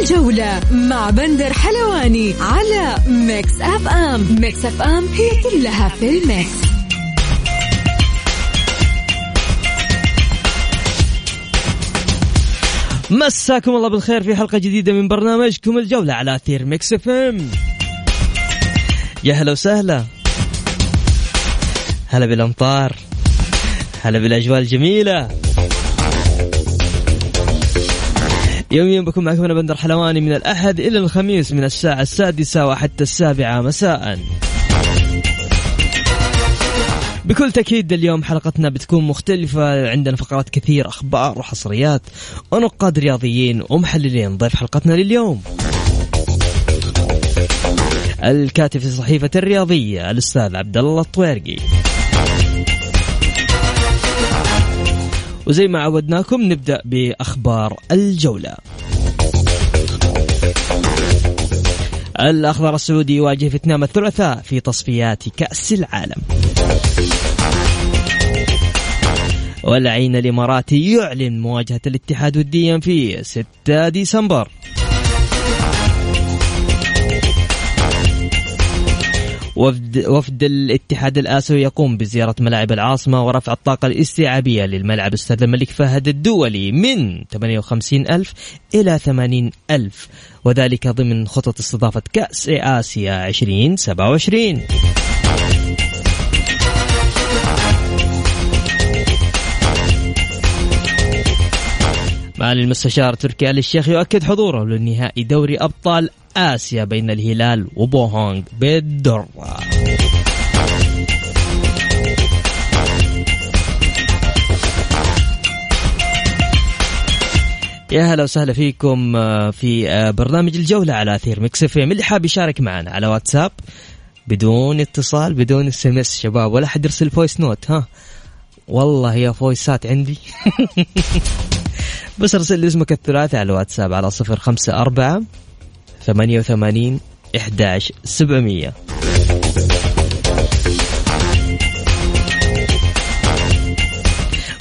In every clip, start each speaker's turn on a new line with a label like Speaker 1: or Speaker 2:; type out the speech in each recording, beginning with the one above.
Speaker 1: الجولة مع بندر حلواني على Mix FM Mix FM هي كلها في ال Mix.
Speaker 2: مساكم الله بالخير في حلقة جديدة من برنامجكم الجولة على أثير Mix FM يا هلا وسهلا. هلا بالأمطار. هلا بالأجواء الجميلة. يوميا بكون معكم أنا بندر حلواني من الأحد إلى الخميس من الساعة السادسة وحتى السابعة مساءً. بكل تأكيد اليوم حلقتنا بتكون مختلفة عندنا فقرات كثير أخبار وحصريات ونقاد رياضيين ومحللين. ضيف حلقتنا لليوم. الكاتب في صحيفة الرياضية الأستاذ عبد الله الطويرقي. وزي ما عودناكم نبدأ بأخبار الجولة. الأخضر السعودي يواجه فيتنام الثلاثاء في تصفيات كأس العالم. والعين الإماراتي يعلن مواجهة الاتحاد وديا في 6 ديسمبر. وفد, وفد الاتحاد الآسيوي يقوم بزيارة ملاعب العاصمة ورفع الطاقة الاستيعابية للملعب أستاذ الملك فهد الدولي من 58 ألف إلى 80 ألف. وذلك ضمن خطط استضافة كأس آسيا 2027 معالي المستشار تركي آل الشيخ يؤكد حضوره لنهائي دوري أبطال آسيا بين الهلال وبوهونغ بالدرة. يا هلا وسهلا فيكم آه، في آه، برنامج الجولة على أثير Mix F اللي حاب يشارك معنا على واتساب بدون اتصال بدون SMS شباب ولا حد يرسل voice note ها؟ والله يا فويسات عندي. بس ارسل لي اسمك الثلاثي على الواتساب على صفر خمسة أربعة ثمانية وثمانين إحداش سبعمية.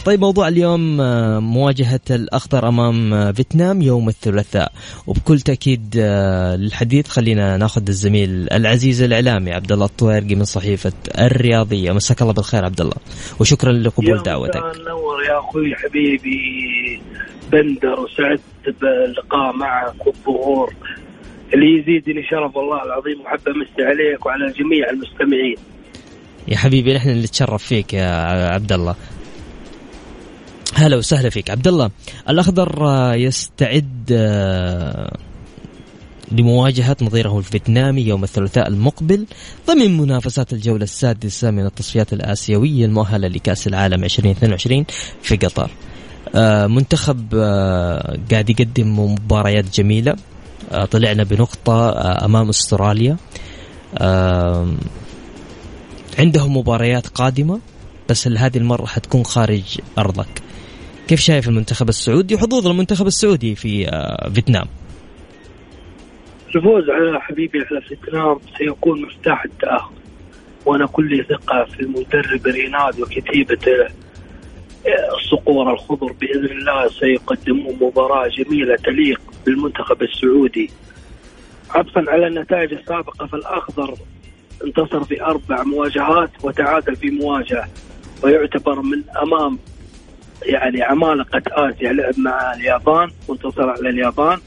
Speaker 2: طيب موضوع اليوم آه، مواجهة الأخضر أمام آه، فيتنام يوم الثلاثاء. وبكل تأكيد آه، للحديث خلينا ناخذ الزميل العزيز الإعلامي عبد الله الطويرقي من صحيفة الرياضية. مساك الله بالخير عبد الله وشكرا لقبول دعوتك.
Speaker 3: نور يا أخوي حبيبي بندر وسعدت باللقاء معك والظهور. اللي يزيدني شرف والله العظيم وحب أمسي عليك وعلى جميع المستمعين.
Speaker 2: يا حبيبي نحن اللي نتشرف فيك يا عبد الله. هلا وسهلا فيك. عبد الله الأخضر يستعد آه، لمواجهة نظيره الفيتنامي يوم الثلاثاء المقبل ضمن منافسات الجولة السادسة من التصفيات الآسيوية المؤهلة لكأس العالم 2022 في قطر. آه، منتخب آه، قاعد يقدم مباريات جميلة. طلعنا بنقطة أمام أستراليا. عندهم مباريات قادمة بس هذه المرة حتكون خارج أرضك. كيف شايف المنتخب السعودي؟ وحظوظ المنتخب السعودي في فيتنام.
Speaker 3: الفوز على حبيبي على فيتنام سيكون مفتاح التأهل. وأنا كل ثقة في المدرب ريناد وكتيبته الصقور الخضر بإذن الله سيقدمون مباراة جميلة تليق بالمنتخب السعودي. عطفا على النتائج السابقة فالأخضر انتصر في أربع مواجهات وتعادل في مواجهة ويعتبر من أمام يعني عمالقة آسيا. لعب مع اليابان وانتصر على اليابان.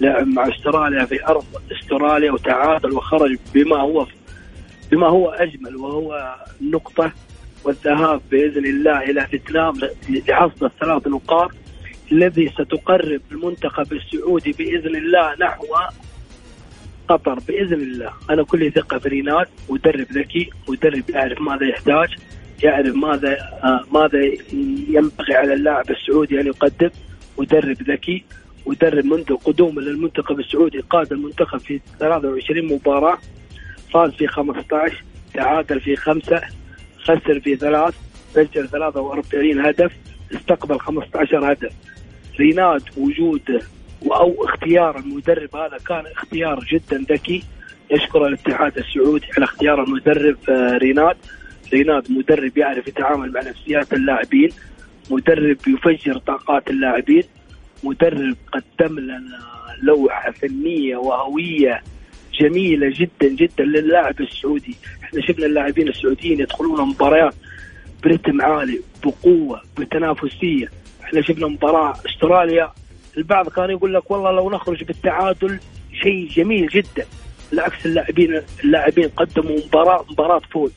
Speaker 3: لعب مع أستراليا في أرض أستراليا وتعادل وخرج بما هو بما هو أجمل وهو نقطه والذهاب بإذن الله إلى فيتنام لحصد الثلاث نقاط. الذي ستقرب المنتخب السعودي بإذن الله نحو قطر بإذن الله. أنا كل ثقه في ريناد مدرب ذكي مدرب يعرف ماذا يحتاج يعرف ماذا آه ماذا ينبغي على اللاعب السعودي أن يقدم. مدرب ذكي مدرب منذ قدومه للمنتخب السعودي قاد المنتخب في 23 مباراة فاز في 15 تعادل في خمسة خسر في ثلاث سجل 43 هدف استقبل 15 هدف. ريناد وجوده أو اختيار المدرب هذا كان اختيار جدا ذكي. يشكر الاتحاد السعودي على اختيار المدرب آه، ريناد. ريناد مدرب يعرف يتعامل مع نفسيات اللاعبين مدرب يفجر طاقات اللاعبين مدرب قدم لنا لوحة فنية وهوية جميلة جدا جدا للاعب السعودي. إحنا شفنا اللاعبين السعوديين يدخلون مباريات برتم عالي بقوة بتنافسية. إحنا شفنا مباراة استراليا. البعض كان يقول لك والله لو نخرج بالتعادل شيء جميل جدا. بالعكس اللاعبين اللاعبين قدموا مباراه مباراة فوز.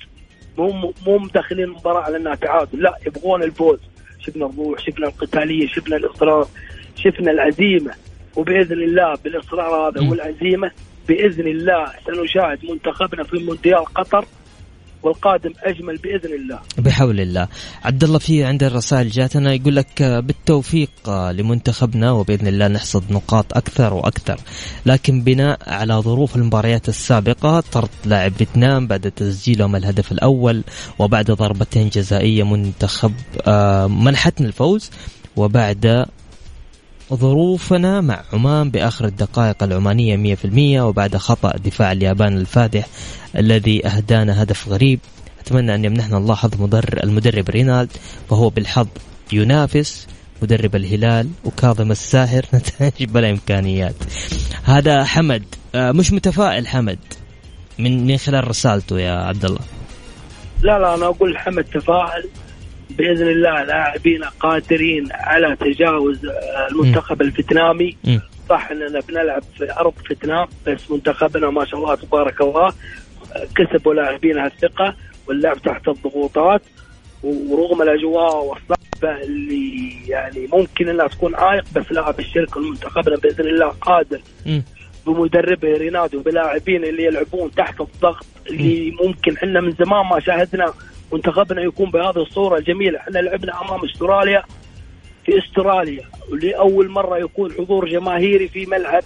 Speaker 3: مو مو مدخلين المباراة على إنها تعادل. لا يبغون الفوز. شفنا الروح شفنا القتالية شفنا الإصرار شفنا العزيمة. وبإذن الله بالإصرار هذا والعزيمة بإذن الله سنشاهد منتخبنا في مونديال قطر. والقادم أجمل بإذن الله.
Speaker 2: بحول الله. عبد الله في عند الرسائل جاتنا يقول لك بالتوفيق لمنتخبنا وبإذن الله نحصد نقاط أكثر وأكثر، لكن بناء على ظروف المباريات السابقة طرد لاعب فيتنام بعد تسجيلهم الهدف الأول وبعد ضربتين جزائية منتخب آه، منحتنا الفوز وبعد ظروفنا مع عمان بآخر الدقائق العمانية 100% وبعد خطأ دفاع اليابان الفادح الذي أهدانا هدف غريب. أتمنى أن يمنحنا الله حظ مدرب المدرب رينالد فهو بالحظ ينافس مدرب الهلال وكاظم الساهر نتائج بلا إمكانيات. هذا حمد. آه، مش متفائل حمد من من خلال رسالته يا عبد الله
Speaker 3: لا لا أنا أقول حمد تفائل بإذن الله لاعبينا قادرين على تجاوز المنتخب الفيتنامي. صح إننا بنلعب في أرض فيتنام بس منتخبنا ما شاء الله تبارك الله كسبوا لاعبينها الثقه واللعب تحت الضغوطات ورغم الأجواء والصعبه اللي يعني ممكن إنها تكون عائق بس لا بالشركة منتخبنا بإذن الله قادر بمدربه رينادو بلاعبين اللي يلعبون تحت الضغط اللي ممكن إحنا من زمان ما شاهدنا. منتخبنا يكون بهذه الصورة الجميلة. إحنا لعبنا أمام أستراليا في أستراليا ولاول مرة يكون حضور جماهيري في ملعب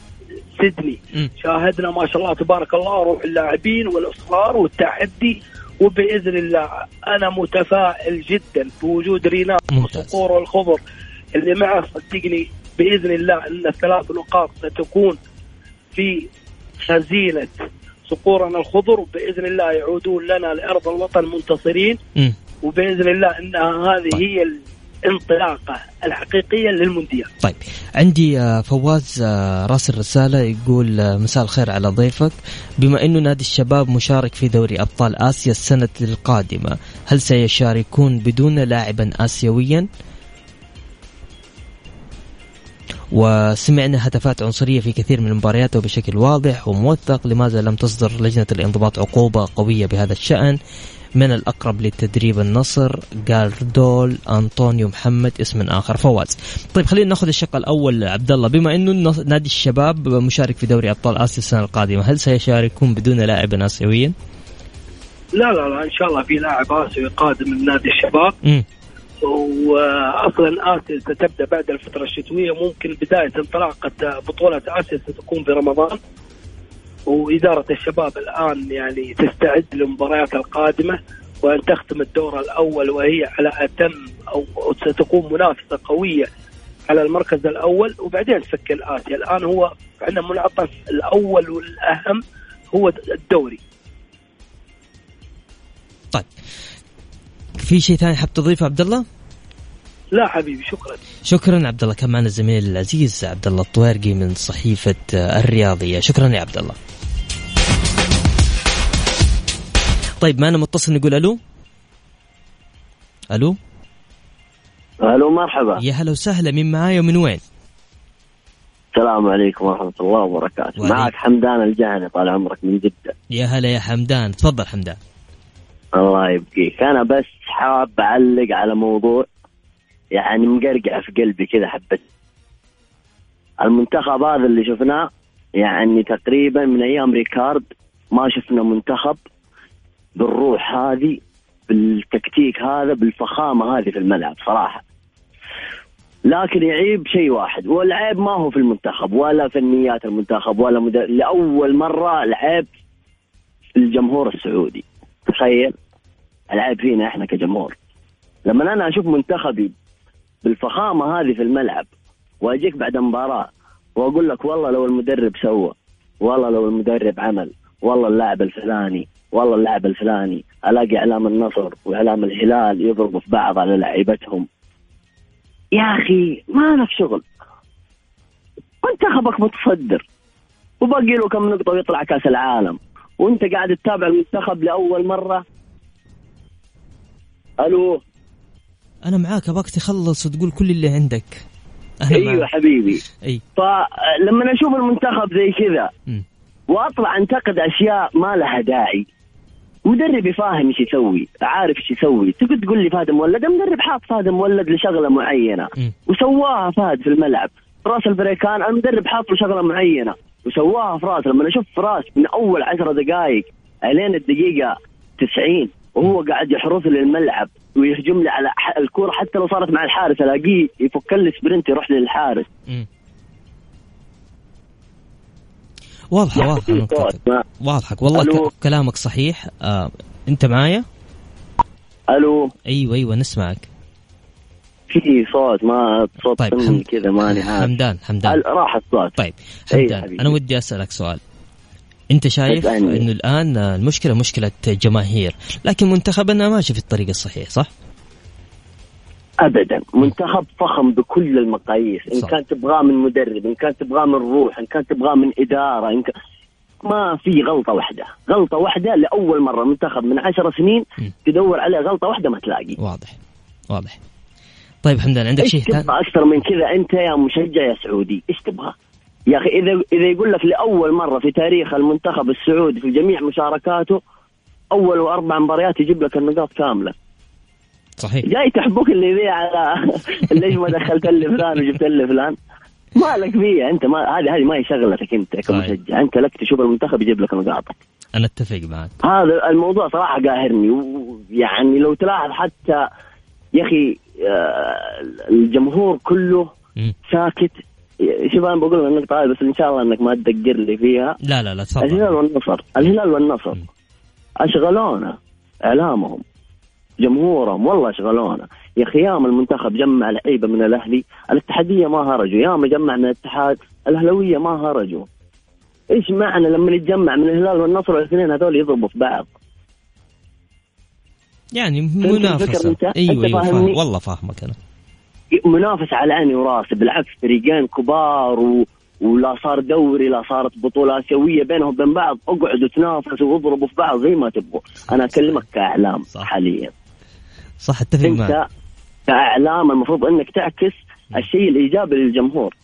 Speaker 3: سيدني. م. شاهدنا ما شاء الله تبارك الله روح اللاعبين والإصرار والتحدي وبإذن الله أنا متفائل جدا بوجود رينات وصقور الخضر اللي معه صدقني بإذن الله إن الثلاث نقاط ستكون في خزينة صقورنا الخضر وباذن الله يعودون لنا لأرض الوطن منتصرين وبإذن الله انها هذه طيب. هي الانطلاقة الحقيقية للمونديال.
Speaker 2: طيب عندي آه، فواز آه، راسل رساله يقول آه، مساء الخير على ضيفك بما إنه نادي الشباب مشارك في دوري أبطال آسيا السنة القادمة هل سيشاركون بدون لاعبا اسيويا؟ وسمعنا هتافات عنصرية في كثير من مبارياته بشكل واضح وموثق لماذا لم تصدر لجنة الانضباط عقوبة قوية بهذا الشأن من الأقرب لتدريب النصر جاردول أنطونيو محمد اسم آخر فواز طيب خلينا ناخذ الشق الأول عبد الله بما أنه نادي الشباب مشارك في دوري أبطال آسيا السنة القادمة هل سيشاركون بدون لاعب آسيويا؟
Speaker 3: لا لا لا إن شاء الله في لاعب آسيوي قادم من نادي الشباب م. واصلا اسيا ستبدأ بعد الفترة الشتوية. ممكن بداية انطلاقة بطولة آسيا ستكون في رمضان. وإدارة الشباب الآن يعني تستعد للمباريات القادمة وأن تختم الدور الأول وهي على أتم أو ستكون منافسة قوية على المركز الأول. وبعدين تفكر اسيا الآن هو عندنا منعطف الأول والأهم هو الدوري.
Speaker 2: طيب. في شيء ثاني حاب تضيفه عبد الله؟
Speaker 3: لا حبيبي شكرا.
Speaker 2: شكرا عبد الله. كان معنا الزميل العزيز عبد الله الطويرقي من صحيفة الرياضية. شكرا يا عبد الله. طيب معنا متصل نقول ألو؟ ألو؟
Speaker 4: ألو مرحبا.
Speaker 2: يا هلا وسهلا. من معايا ومن وين؟
Speaker 4: السلام عليكم ورحمة الله وبركاته. وعليك. معك حمدان الجهني طال عمرك من جدة.
Speaker 2: يا هلا يا حمدان. تفضل حمدان.
Speaker 4: الله يبقيك. أنا بس حاب أعلق على موضوع يعني مقرقع في قلبي كذا حبة المنتخب هذا اللي شفناه يعني تقريبا من أيام ريكارد ما شفنا منتخب بالروح هذه بالتكتيك هذا بالفخامة هذه في الملعب صراحة. لكن يعيب شيء واحد والعيب ما هو في المنتخب ولا فنيات المنتخب ولا مدر... لأول مرة العيب الجمهور السعودي. تخيل؟ العيب فينا إحنا كجمهور. لما أنا أشوف منتخبي بالفخامة هذه في الملعب واجيك بعد مباراة واقول لك والله لو المدرب سوى والله لو المدرب عمل والله اللاعب الفلاني والله اللاعب الفلاني ألاقي إعلام النصر وإعلام الهلال يضربوا في بعض على لعيبتهم. يا أخي ما لك شغل. منتخبك متصدر. وباقي له كم نقطة ويطلع كأس العالم. وأنت قاعد تتابع المنتخب لأول مرة ألو.
Speaker 2: أنا معاك ابغاك تخلص وتقول كل اللي عندك. أنا
Speaker 4: أيوه
Speaker 2: معاك.
Speaker 4: حبيبي.
Speaker 2: أي.
Speaker 4: فلما أشوف المنتخب زي كذا. وأطلع أنتقد أشياء ما لها داعي. مدرب يفاهم إيش يسوي عارف إيش يسوي. تقول تقول لي فهد مولد المدرب حاط فهد مولد لشغلة معينة.
Speaker 2: مم.
Speaker 4: وسواها فهد في الملعب. راس البريكان المدرب حاط له شغلة معينة. وسواها فراس لما أشوف فراس من أول عشر دقائق إلين الدقيقة 90 وهو قاعد يحرث لي الملعب ويهجم لي على الكره حتى لو صارت مع الحارس ألاقيه يفك لي سبرنت يروح للحارس
Speaker 2: نقطتك.
Speaker 4: صوت. ما-
Speaker 2: واضحة والله
Speaker 4: ألو.
Speaker 2: كلامك صحيح آه. أنت معايا
Speaker 4: ألو
Speaker 2: أيوه أيوه نسمعك
Speaker 4: في صوت ما صوت
Speaker 2: طيب حمد-
Speaker 4: كذا ماني
Speaker 2: حمدان حمدان
Speaker 4: راح الصوت
Speaker 2: طيب
Speaker 4: أي
Speaker 2: حمدان. أنا ودي أسألك سؤال انت شايف. انه الآن المشكلة مشكلة جماهير لكن منتخبنا ماشي في الطريق الصحيح صح؟
Speaker 4: ابدا. منتخب فخم بكل المقاييس إن
Speaker 2: صح.
Speaker 4: كان تبغاه من مدرب إن كان تبغاه من روح إن كان تبغاه من إدارة إن كان ما في غلطة واحدة. غلطة واحدة لأول مرة منتخب من عشر سنين
Speaker 2: م.
Speaker 4: تدور عليه غلطة واحدة ما تلاقي.
Speaker 2: واضح. واضح. طيب حمدان عندك شيء؟
Speaker 4: تبغى أكثر من كذا؟ أنت يا مشجع يا سعودي إيش تبغى؟ يا أخي اذا إذا يقول لك لأول مرة في تاريخ المنتخب السعودي في جميع مشاركاته أول أربع مباريات يجيب لك النقاط كاملة.
Speaker 2: صحيح.
Speaker 4: جاي تحبوك اللي ذي على ليش ما دخلت لي فلان وجبت لي فلان؟ مالك فيها أنت ما هذه هذه ما هي شغلتك أنت كمشجع. أنت لك تشوف المنتخب يجيب لك نقاطك.
Speaker 2: أنا أتفق معك.
Speaker 4: هذا الموضوع صراحة قاهرني ويعني لو تلاحظ حتى يا أخي آه، الجمهور كله. ساكت شوف أنا بقول النقطه هذه بس إن شاء الله إنك ما تدقر لي فيها.
Speaker 2: لا لا لا
Speaker 4: الهلال
Speaker 2: تفضل
Speaker 4: والنصر الهلال والنصر. أشغلونا إعلامهم جمهورهم والله أشغلونا. يا أخي ياما المنتخب جمع لعيبة من الأهلي الاتحادية ما هرجوا. ياما جمع من الاتحاد الأهلاوية ما هرجوا. إيش معنى لما نتجمع من الهلال والنصر الاثنين هذول يضربوا في بعض؟
Speaker 2: يعني منافسة؟
Speaker 4: أيوه
Speaker 2: أيوه فاهم. والله فاهمك أنا.
Speaker 4: منافس على عيني وراسي بالعكس فريقين كبار و... ولا صار دوري لا صارت بطولة آسيوية بينهم وبين بعض. اقعدوا تنافسوا واضربوا في بعض زي ما تبغوا. أنا أكلمك كإعلام
Speaker 2: صح.
Speaker 4: حاليا.
Speaker 2: صح أتفق معك.
Speaker 4: أنت كإعلام المفروض أنك تعكس الشيء الإيجابي للجمهور.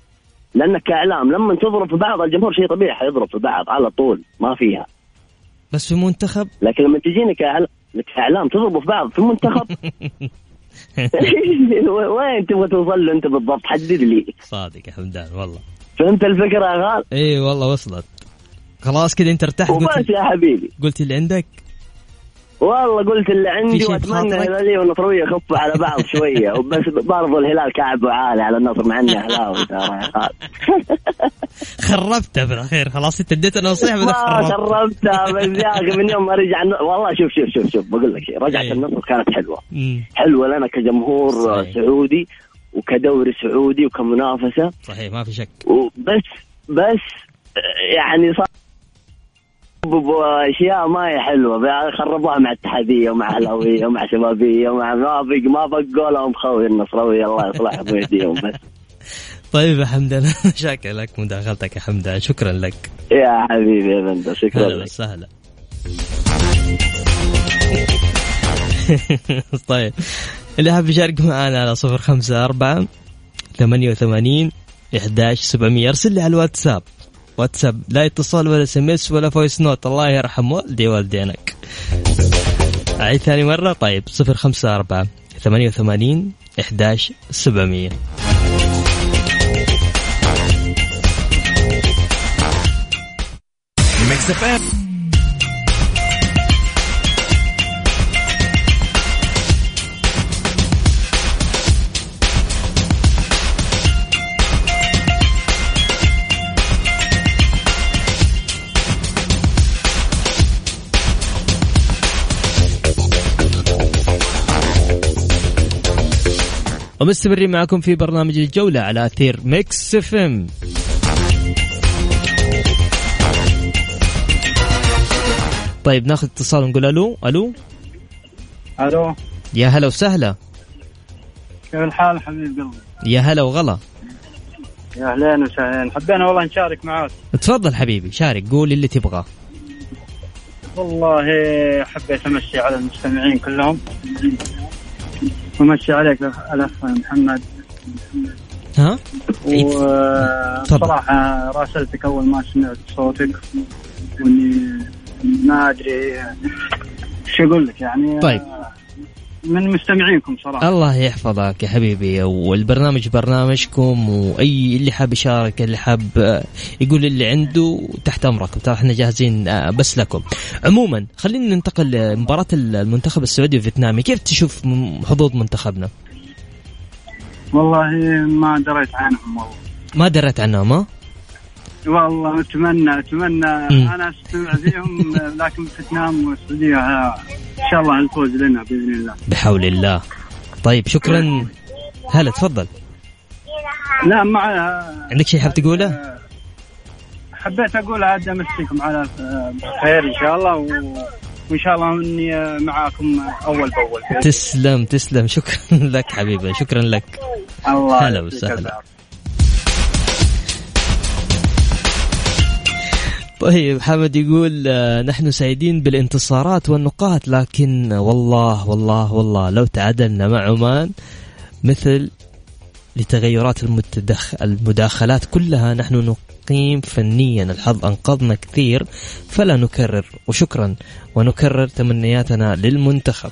Speaker 4: لأنك كإعلام لما تضرب في بعض الجمهور شيء طبيعي حيضرب في بعض على طول ما فيها.
Speaker 2: بس في منتخب؟
Speaker 4: لكن لما تجيني كإعلام كإعلام تضربوا في بعض في المنتخب وين تبغى توصل له أنت بالضبط؟ حدد لي.
Speaker 2: صادق يا حمدان والله.
Speaker 4: فهمت الفكرة يا غال؟
Speaker 2: إي والله وصلت. خلاص كذا انت ارتحت
Speaker 4: وبس
Speaker 2: قلت
Speaker 4: يا حبيبي.
Speaker 2: قلت اللي عندك.
Speaker 4: والله قلت اللي عندي وأتمنى
Speaker 2: بخاطرك؟
Speaker 4: الهلاليه والنصرويه يخفوا على بعض شوية وبس برضو الهلال كعب وعالي على النصر مع إني أهلاوي ترى يا خال.
Speaker 2: خربتها في الاخير خلاص انت اديتنا نصيحه بدك
Speaker 4: ما
Speaker 2: خربت
Speaker 4: شربتها بس يا أخي من يوم ما رجع والله شوف شوف شوف شوف بقول لك شيء رجعت
Speaker 2: إيه.
Speaker 4: النصر كانت حلوة
Speaker 2: مم.
Speaker 4: حلوة لنا كجمهور
Speaker 2: صحيح.
Speaker 4: سعودي وكدوري سعودي وكمنافسة
Speaker 2: صحيح ما في شك
Speaker 4: وبس بس يعني صار أشياء ما هي حلوة. خربوها مع اتحاديه ومع أهلاوية ومع شبابية ومع ما بق ما بقوا لهم خوي النصراويه الله يصلحهم ويهديهم بس.
Speaker 2: طيب يا حمدان شاكر لك مداخلتك يا حمدان. شكرا لك.
Speaker 4: يا حبيبي يا بندر شكرا
Speaker 2: هلا
Speaker 4: لك.
Speaker 2: وسهلا. طيب اللي حاب يشارك معنا على صفر خمسة أربعة ثمانية وثمانين إحداش سبعمية. أرسل لي على الواتساب. واتساب لا اتصال ولا SMS ولا voice note الله يرحم والدي والدينك أعيد ثاني مرة. طيب صفر خمسة أربعة ثمانية وثمانين إحداش سبعمية. ومستمرين معكم في برنامج الجولة على أثير Mix FM. طيب ناخذ اتصال ونقول ألو؟ ألو؟
Speaker 5: ألو؟
Speaker 2: يا هلا وسهلا.
Speaker 5: كيف الحال حبيب قلبي؟
Speaker 2: يا هلا وغلا.
Speaker 5: يا أهلين وسهلين. حبينا والله نشارك معاك.
Speaker 2: تفضل حبيبي شارك قول اللي تبغاه.
Speaker 5: والله حبيت أمشي على المستمعين كلهم. ومشي عليك الأخ محمد
Speaker 2: ها.
Speaker 5: وصراحة راسلتك أول ما سمعت صوتك وإني ما أدري شو أقول لك يعني
Speaker 2: طيب.
Speaker 5: من مستمعينكم صراحة.
Speaker 2: الله يحفظك يا حبيبي. والبرنامج برنامجكم وأي اللي حاب يشارك اللي حاب آه، يقول اللي عنده تحت أمرك. ترى إحنا جاهزين آه، بس لكم. عموما خلينا ننتقل لمباراة المنتخب السعودي والفيتنامي كيف تشوف حظوظ منتخبنا؟
Speaker 5: والله ما دريت عنهم والله.
Speaker 2: ما دريت عنهم ها؟
Speaker 5: والله أتمنى
Speaker 2: أتمنى.
Speaker 5: أنا أستمع فيهم لكن فيتنام والسعودية إن شاء الله الفوز لنا بإذن الله.
Speaker 2: بحول الله. طيب شكرا. هلا تفضل.
Speaker 5: لا مع
Speaker 2: عندك شيء حاب تقوله؟
Speaker 5: حبيت أقول عاد امسيكم على خير إن شاء الله و... وإن شاء الله إني معاكم أول بأول.
Speaker 2: تسلم تسلم. شكرا لك حبيبي شكرا لك.
Speaker 5: الله
Speaker 2: هلا وسهلا. طيب حمد يقول آه، نحن سعيدين بالانتصارات والنقاط لكن والله والله والله لو تعادلنا مع عمان مثل لتغيرات المداخلات كلها نحن نقيم فنيا. الحظ أنقذنا كثير فلا نكرر. وشكرا ونكرر تمنياتنا للمنتخب.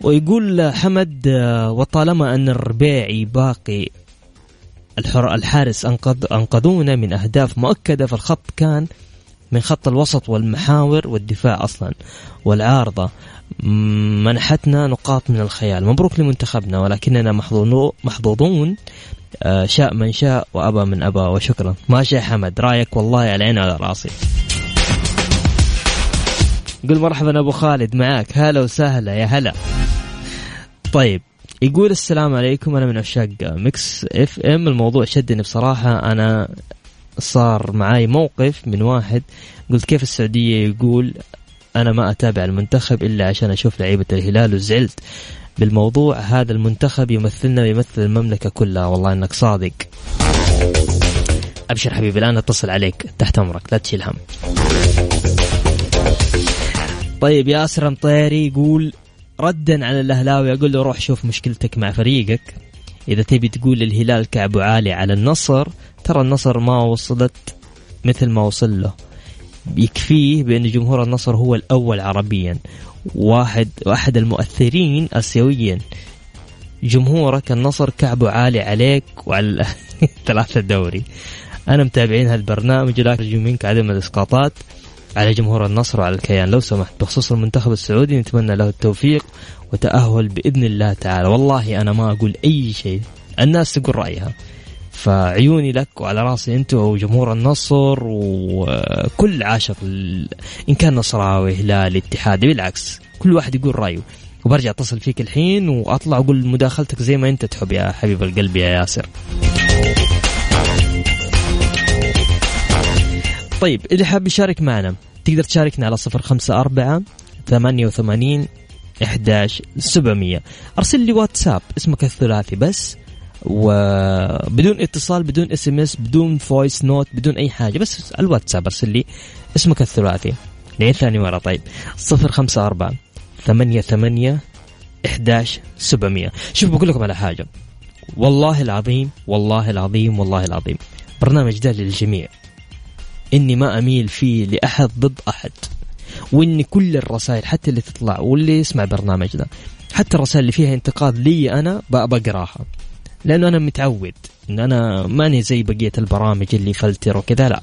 Speaker 2: ويقول حمد آه، وطالما أن الربيعي باقي الحر الحارس أنقذ أنقذونا من أهداف مؤكدة فالخط كان من خط الوسط والمحاور والدفاع أصلا. والعارضة منحتنا نقاط من الخيال. مبروك لمنتخبنا ولكننا محظوظو- محظوظون آه، شاء من شاء وأبى من أبى وشكرا. ماشي يا حمد رأيك والله على عيني وعلى رأسي. قل مرحبا أبو خالد معاك. هلا وسهلا يا هلا. طيب يقول السلام عليكم أنا من عشاق Mix FM. الموضوع شدني بصراحة. أنا صار معاي موقف من واحد قلت كيف السعودية؟ يقول أنا ما أتابع المنتخب إلا عشان أشوف لعيبة الهلال وزعلت بالموضوع. هذا المنتخب يمثلنا ويمثل المملكة كلها. والله إنك صادق. أبشر حبيبي الآن أتصل عليك تحت أمرك. لا تشيل هم. طيب ياسر مطيري يقول ردا على الأهلاوي أقول له روح شوف مشكلتك مع فريقك. إذا تبي تقول الهلال كعبه عالي على النصر ترى النصر ما وصلت مثل ما وصل له. يكفيه بأن جمهور النصر هو الأول عربيا. واحد واحد المؤثرين اسيويا. جمهورك النصر كعبه عالي عليك وعلى ثلاثة دوري. أنا متابعين هالبرنامج ولكن أرجو منك عدم الإسقاطات. على جمهور النصر وعلى الكيان. لو سمحت بخصوص المنتخب السعودي نتمنى له التوفيق وتأهل بإذن الله تعالى. والله أنا ما أقول أي شيء. الناس تقول رأيها. فعيوني لك وعلى رأسي أنت وجمهور النصر وكل عاشق إن كان نصراوي هلالي اتحادي بالعكس كل واحد يقول رأيه. وبرجع أتصل فيك الحين وأطلع أقول مداخلتك زي ما أنت تحب يا حبيب القلب يا ياسر. طيب اللي حاب يشارك معنا تقدر تشاركنا على صفر خمسة أربعة ثمانية وثمانين إحداش سبعمية. أرسل لي واتساب اسمك الثلاثي بس وبدون اتصال بدون SMS بدون voice note بدون أي حاجة بس الواتساب أرسل لي اسمك الثلاثي. لين ثاني مرة طيب. صفر خمسة أربعة ثمانية ثمانية إحداش سبعمية. شوف بقول لكم على حاجة. والله العظيم والله العظيم والله العظيم برنامج ده للجميع. إني ما أميل فيه لأحد ضد أحد. وإني كل الرسائل حتى اللي تطلع واللي يسمع برنامجنا حتى الرسائل اللي فيها انتقاد لي أنا بقراها. لأنه أنا متعود إن أنا ماني زي بقية البرامج اللي فلتر وكذا لا.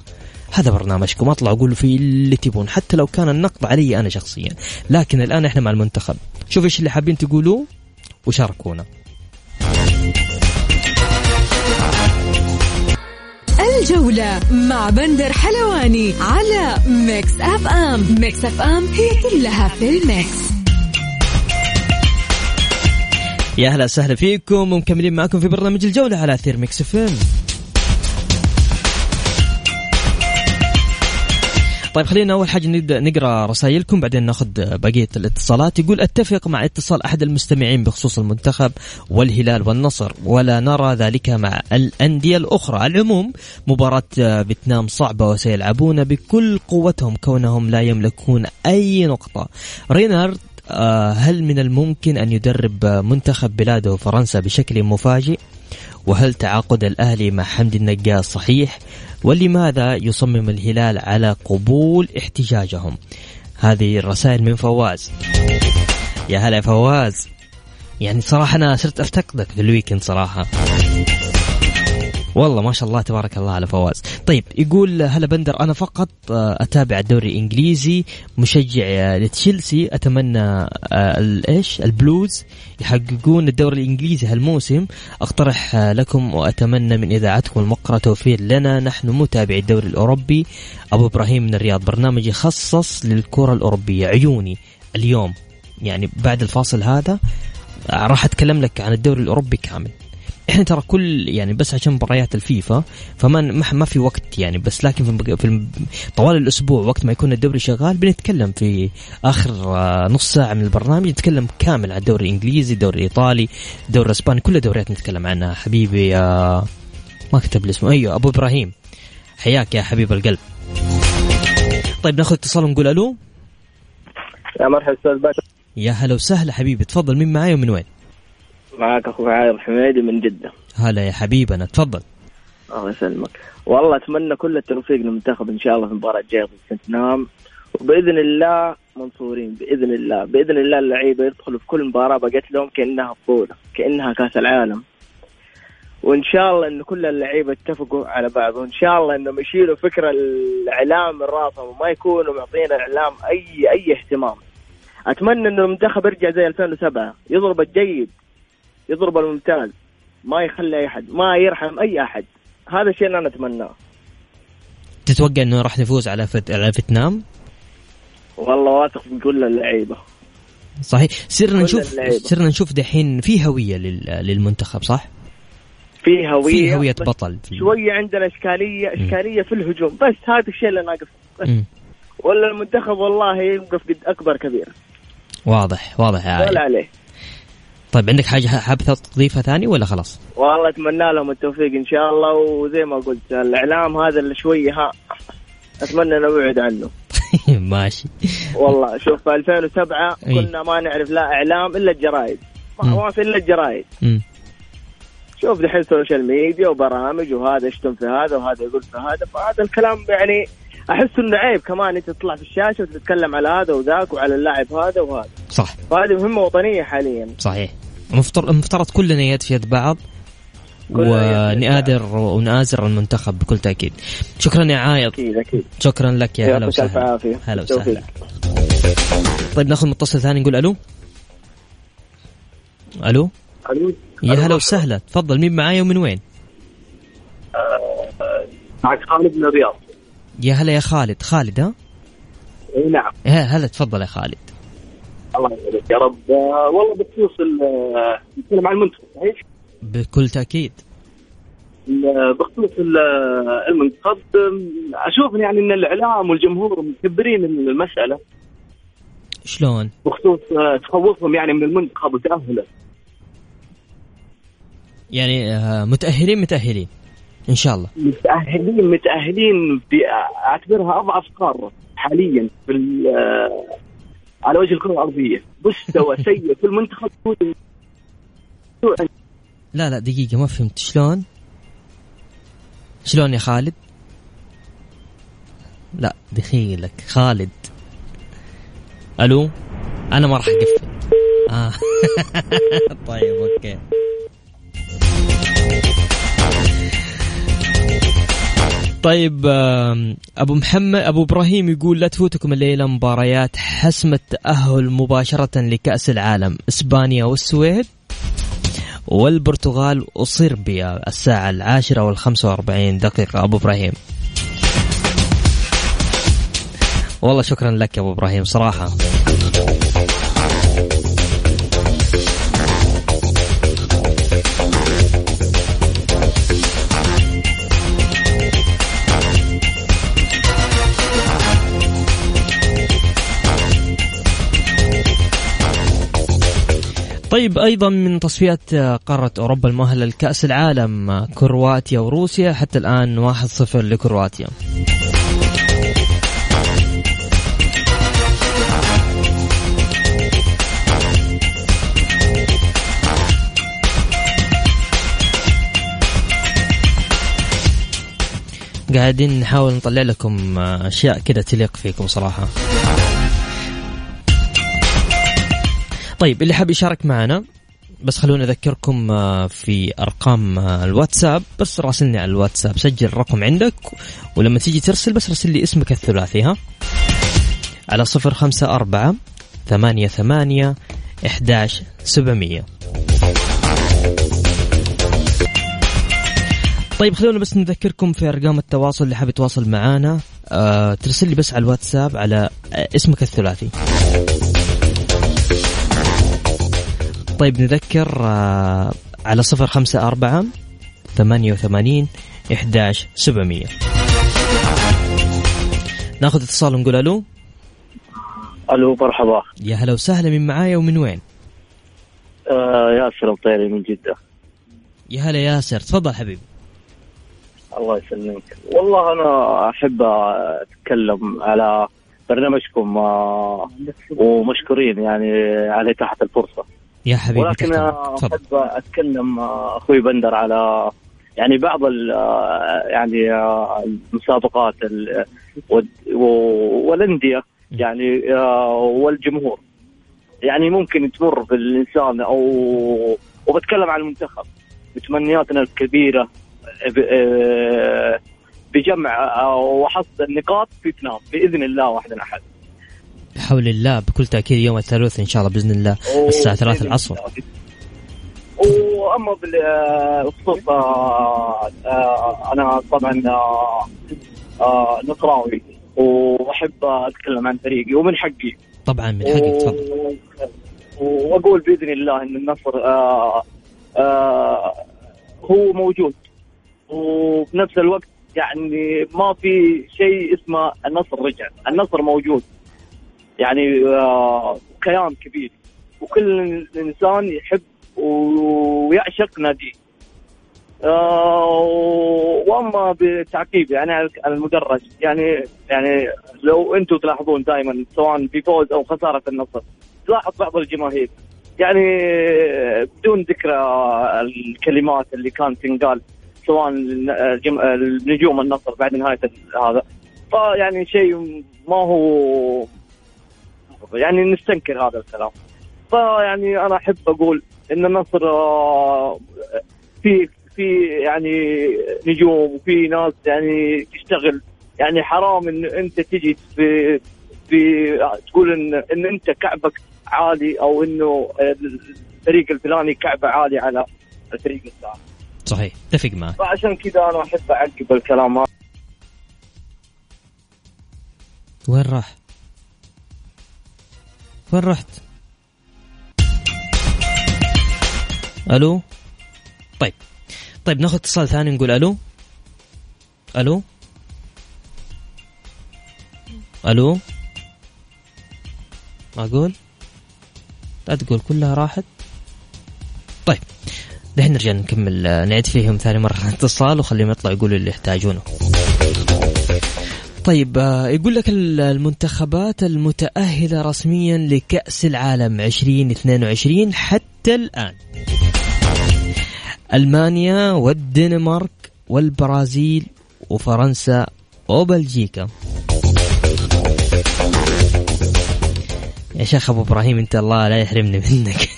Speaker 2: هذا برنامجكم اطلعوا قولوا فيه اللي تبون حتى لو كان النقد علي أنا شخصيا. لكن الآن إحنا مع المنتخب. شوف إيش اللي حابين تقولوه؟ وشاركونا.
Speaker 1: الجولة مع بندر حلواني على Mix FM. Mix FM هي كلها في ال mix.
Speaker 2: يا أهلا وسهلا فيكم ومكملين معكم في برنامج الجولة على أثير Mix FM. طيب خلينا أول حاجة نبدأ نقرأ رسائلكم بعدين ناخذ بقية الاتصالات. يقول أتفق مع اتصال أحد المستمعين بخصوص المنتخب والهلال والنصر ولا نرى ذلك مع الأندية الأخرى. على العموم مباراة فيتنام صعبة وسيلعبون بكل قوتهم كونهم لا يملكون أي نقطة. رينارد آه، هل من الممكن أن يدرب منتخب بلاده فرنسا بشكل مفاجئ؟ وهل تعاقد الأهلي مع حمد النقاص صحيح؟ ولماذا يصمم الهلال على قبول احتجاجهم؟ هذه الرسائل من فواز يا هلا فواز يعني صراحة أنا صرت أفتقدك في ال weekend صراحة والله ما شاء الله تبارك الله على فواز. طيب يقول هلا بندر أنا فقط آه، أتابع الدوري الإنجليزي مشجع آه، لتشيلسي أتمنى آه، إيش؟ البلوز يحققون الدوري الإنجليزي هالموسم. أقترح لكم وأتمنى من إذاعتكم الموقرة توفير لنا. نحن متابعي الدوري الأوروبي. أبو إبراهيم من الرياض برنامج يخصص للكرة الأوروبية. عيوني اليوم يعني بعد الفاصل هذا راح أتكلم لك عن الدوري الأوروبي كامل. إحنا ترى كل يعني بس عشان مباريات الفيفا فما ما في وقت يعني بس لكن في, طوال الأسبوع وقت ما يكون الدوري شغال بنتكلم في آخر آه، نص ساعة من البرنامج نتكلم كامل عن الدوري الإنجليزي الدوري الايطالي الدوري الإسباني كل الدوريات نتكلم عنها. حبيبي يا ما كتب لي اسمه. أيوه أبو إبراهيم. حياك يا حبيب القلب. طيب ناخذ اتصال ونقول ألو.
Speaker 6: يا مرحبا أستاذ
Speaker 2: يا هلا وسهلا حبيبي. تفضل مين معاي ومن وين؟
Speaker 6: معك أخوي عايض حميدي من جدة.
Speaker 2: هلا يا حبيبنا تفضل.
Speaker 6: الله يسلمك. والله أتمنى كل التوفيق للمنتخب إن شاء الله في المباراه الجايه ضد سنتنام وبإذن الله منصورين بإذن الله بإذن الله اللعيبة يدخلوا في كل مباراة بقت لهم كأنها بطولة كأنها كأس العالم. وإن شاء الله انه كل اللعيبة اتفقوا على بعض وإن شاء الله إنهم يشيلوا فكرة الإعلام من راسهم وما يكونوا معطين الإعلام أي أي اهتمام. أتمنى انه المنتخب يرجع زي 2007 يضرب الجيد. يضرب الممتاز. ما يخلي أي أحد ما يرحم أي أحد. هذا الشيء اللي أنا أتمناه.
Speaker 2: تتوقع إنه راح نفوز على فت... على فيتنام؟
Speaker 6: والله واثق من كل اللعيبة.
Speaker 2: صحيح. صرنا نشوف صرنا نشوف دحين في هوية لل... للمنتخب صح؟
Speaker 6: في هوية
Speaker 2: في هوية بطل.
Speaker 6: شوية عندنا إشكالية إشكالية في الهجوم. بس هذا الشيء اللي ناقص ولا المنتخب والله يوقف قد أكبر كبير.
Speaker 2: واضح واضح. يا
Speaker 6: ولا عليه.
Speaker 2: طيب عندك حاجة حابب تضيفها ثاني ولا خلاص؟
Speaker 6: والله أتمنى لهم التوفيق إن شاء الله وزي ما قلت الإعلام هذا اللي شوية ها أتمنى نبعد عنه.
Speaker 2: ماشي.
Speaker 6: والله شوف في 2007 كنا ما نعرف لا إعلام إلا الجرايد ما في إلا الجرايد شوف دحين social media وبرامج وهذا يشتم في هذا وهذا يقول في هذا فهذا الكلام يعني أحس إنه عيب كمان أنت تطلع في الشاشة وتتكلم على هذا وذاك وعلى اللاعب هذا وهذا.
Speaker 2: صح.
Speaker 6: فهذه مهمة وطنية حاليا.
Speaker 2: صحيح. المفترض كلنا يد في يد بعض. ونآدر ونآزر المنتخب بكل تأكيد. شكرا يا عايض.
Speaker 6: أكيد أكيد.
Speaker 2: شكرا لك يا هلا وسهلا. هلا وسهلا. طيب ناخذ متصل ثاني نقول ألو؟ ألو؟
Speaker 3: ألو؟
Speaker 2: يا هلا وسهلا. تفضل مين معايا ومن وين؟
Speaker 3: معك خالد من الرياض.
Speaker 2: يا هلا يا خالد. خالد ها؟
Speaker 3: إي نعم.
Speaker 2: هلا تفضل يا خالد.
Speaker 3: الله يسعدك يا رب. آه والله بخصوص نتكلم عن المنتخب صحيح؟
Speaker 2: بكل تأكيد.
Speaker 3: بخصوص المنتخب أشوف يعني إن الإعلام والجمهور مكبرين المسألة.
Speaker 2: شلون؟
Speaker 3: بخصوص آه، تخوفهم يعني من المنتخب وتأهله.
Speaker 2: يعني آه، متأهلين متأهلين إن شاء الله.
Speaker 3: متأهلين متأهلين أعتبرها أضعف قارة حاليا في على وجه الكرة الأرضية. مستوى سيء في المنتخب.
Speaker 2: لا لا دقيقة ما فهمت. شلون؟ شلون يا خالد؟ لا دخيلك. خالد. ألو؟ أنا ما راح أقفل. آه. طيب أوكي. طيب أبو محمد أبو إبراهيم يقول لا تفوتكم الليلة مباريات حسم التاهل مباشرة لكأس العالم إسبانيا والسويد والبرتغال وصربيا الساعة العاشرة والخمسة وأربعين دقيقة. أبو إبراهيم. والله شكرا لك يا أبو إبراهيم صراحة. طيب أيضا من تصفيات قارة أوروبا المؤهلة لكأس العالم كرواتيا وروسيا. حتى الآن 1-0 لكرواتيا. قاعدين نحاول نطلع لكم أشياء كذا تليق فيكم صراحة. طيب اللي حاب يشارك معنا بس خلوني أذكركم آه، في أرقام آه، الواتساب. بس راسلني على الواتساب سجل الرقم عندك ولما تيجي ترسل بس رسل لي اسمك الثلاثي ها؟ على صفر خمسة أربعة ثمانية ثمانية إحداش سبعمية. طيب خلونا بس نذكركم في أرقام التواصل اللي حاب يتواصل معانا آه ترسل لي بس على الواتساب على آه اسمك الثلاثي. طيب نذكر آه على صفر خمسة أربعة ثمانية وثمانين إحداش سبعمية. ناخذ اتصال ونقول ألو.
Speaker 7: ألو مرحبا.
Speaker 2: يا هلا وسهلا من معايا ومن وين؟
Speaker 7: آه ياسر الطيري من جدة.
Speaker 2: يا هلا ياسر تفضل حبيبي.
Speaker 7: الله يسلمك. والله أنا أحب أتكلم على برنامجكم آه، ومشكورين يعني على اتاحه الفرصة.
Speaker 2: يا حبيبي
Speaker 7: ولكن أحب أتكلم آه، أخوي بندر على يعني بعض ال- آه، يعني آه، المسابقات ال- والأندية يعني والجمهور. يعني ممكن تمر بالانسان أو وبتكلم عن المنتخب. بتمنياتنا الكبيرة بجمع وحصد النقاط في فيتنام بإذن الله واحدا أحد.
Speaker 2: بحول الله بكل تأكيد يوم الثلاثاء إن شاء الله بإذن الله الساعة 3 العصر.
Speaker 7: واما بالخصوص أنا طبعا آه، آه، نصراوي وأحب أتكلم عن فريقي ومن حقي.
Speaker 2: طبعا من حقك تفضل.
Speaker 7: وأقول بإذن الله إن النصر آه آه هو موجود. وبنفس الوقت يعني ما في شيء اسمه النصر رجع. النصر موجود. يعني آه كيان كبير. وكل إنسان يحب ويعشق ناديه. آه وأما بالتعقيب يعني على المدرج يعني يعني لو أنتم تلاحظون دائما سواء بفوز أو خسارة النصر تلاحظ بعض الجماهير. يعني بدون ذكر الكلمات اللي كانت تنقال سواء نجوم النصر بعد نهاية هذا. فيعني شيء ما هو يعني نستنكر هذا الكلام. فيعني أنا أحب أقول إن النصر آه، في في يعني نجوم وفي ناس يعني تشتغل. يعني حرام إن أنت تجي في في تقول إن إن أنت كعبك عالي أو إنه الفريق الفلاني كعبه عالي على الفريق الثاني.
Speaker 2: صحيح. اتفق معك.
Speaker 7: فعشان كذا أنا أحب أعقب الكلام هذا.
Speaker 2: وين راح؟ وين رحت؟ ألو؟ طيب. طيب ناخذ اتصال ثاني نقول ألو؟ ألو؟ ألو؟ معقول؟ لا تقول كلها راحت؟ طيب دحين نرجع نكمل. نعيد فيهم ثاني مرة اتصال وخليهم يطلعوا يقولوا اللي يحتاجونه. طيب آه، يقول لك ال- المنتخبات المتأهلة رسميا لكأس العالم 2022 حتى الآن. ألمانيا والدنمارك والبرازيل وفرنسا وبلجيكا. يا شيخ أبو إبراهيم أنت الله لا يحرمني منك.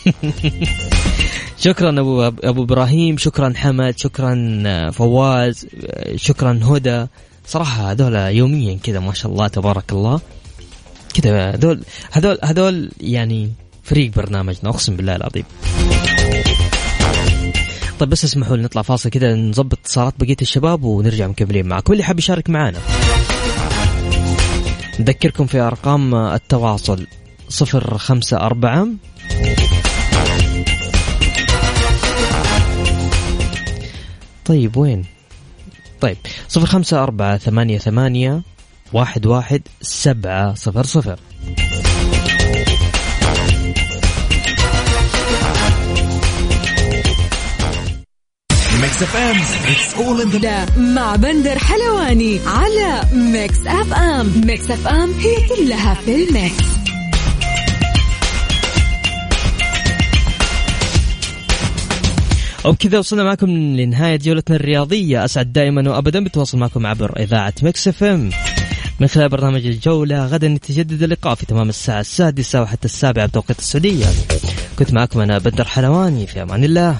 Speaker 2: شكرا ابو أبو إبراهيم شكرا حمد شكرا آه، فواز آه، شكرا هدى. صراحة هذول يوميا كذا ما شاء الله تبارك الله. كذا هذول هذول هذول يعني فريق برنامجنا اقسم بالله العظيم. طيب بس اسمحوا لي نطلع فاصل كذا نظبط اتصالات بقية الشباب ونرجع مكملين معكم. اللي حاب يشارك معنا. نذكركم في أرقام التواصل. صفر خمسة أربعة. طيب وين؟ طيب صفر خمسة أربعة ثمانية ثمانية واحد واحد سبعة صفر صفر.
Speaker 1: Mix FM it's all in the مع بندر حلواني على Mix FM Mix FM هي كلها في ال mix.
Speaker 2: وبكذا وصلنا معكم لنهاية جولتنا الرياضية. أسعد دائما وأبدا بتواصل معكم عبر إذاعة Mix FM. من خلال برنامج الجولة غدا يتجدد اللقاء في تمام الساعة السادسة وحتى السابعة بتوقيت السعودية. كنت معكم أنا بندر حلواني. في أمان الله.